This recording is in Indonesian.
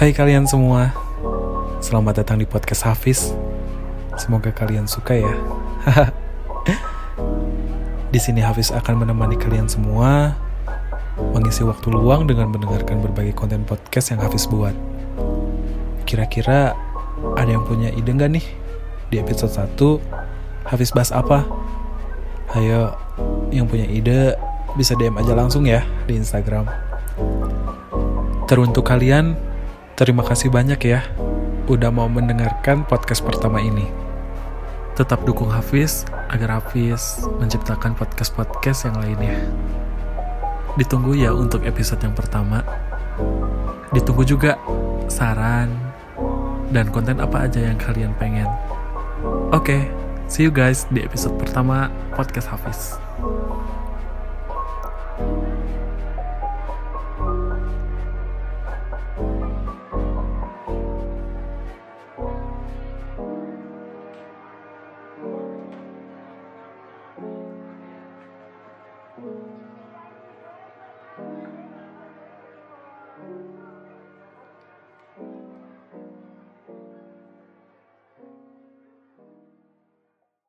Hai kalian semua, selamat datang di podcast Hafiz. Semoga kalian suka ya. di sini Hafiz akan menemani kalian semua mengisi waktu luang dengan mendengarkan berbagai konten podcast yang Hafiz buat. Kira-kira ada yang punya ide nggak nih? Di episode 1, Hafiz bahas apa? Ayo, yang punya ide bisa DM aja langsung ya di Instagram. Teruntuk kalian, terima kasih banyak ya udah mau mendengarkan podcast pertama ini. Tetap dukung Hafiz agar Hafiz menciptakan podcast-podcast yang lainnya. Ditunggu ya untuk episode yang pertama. Ditunggu juga saran dan konten apa aja yang kalian pengen. Oke, see you guys di episode pertama podcast Hafiz.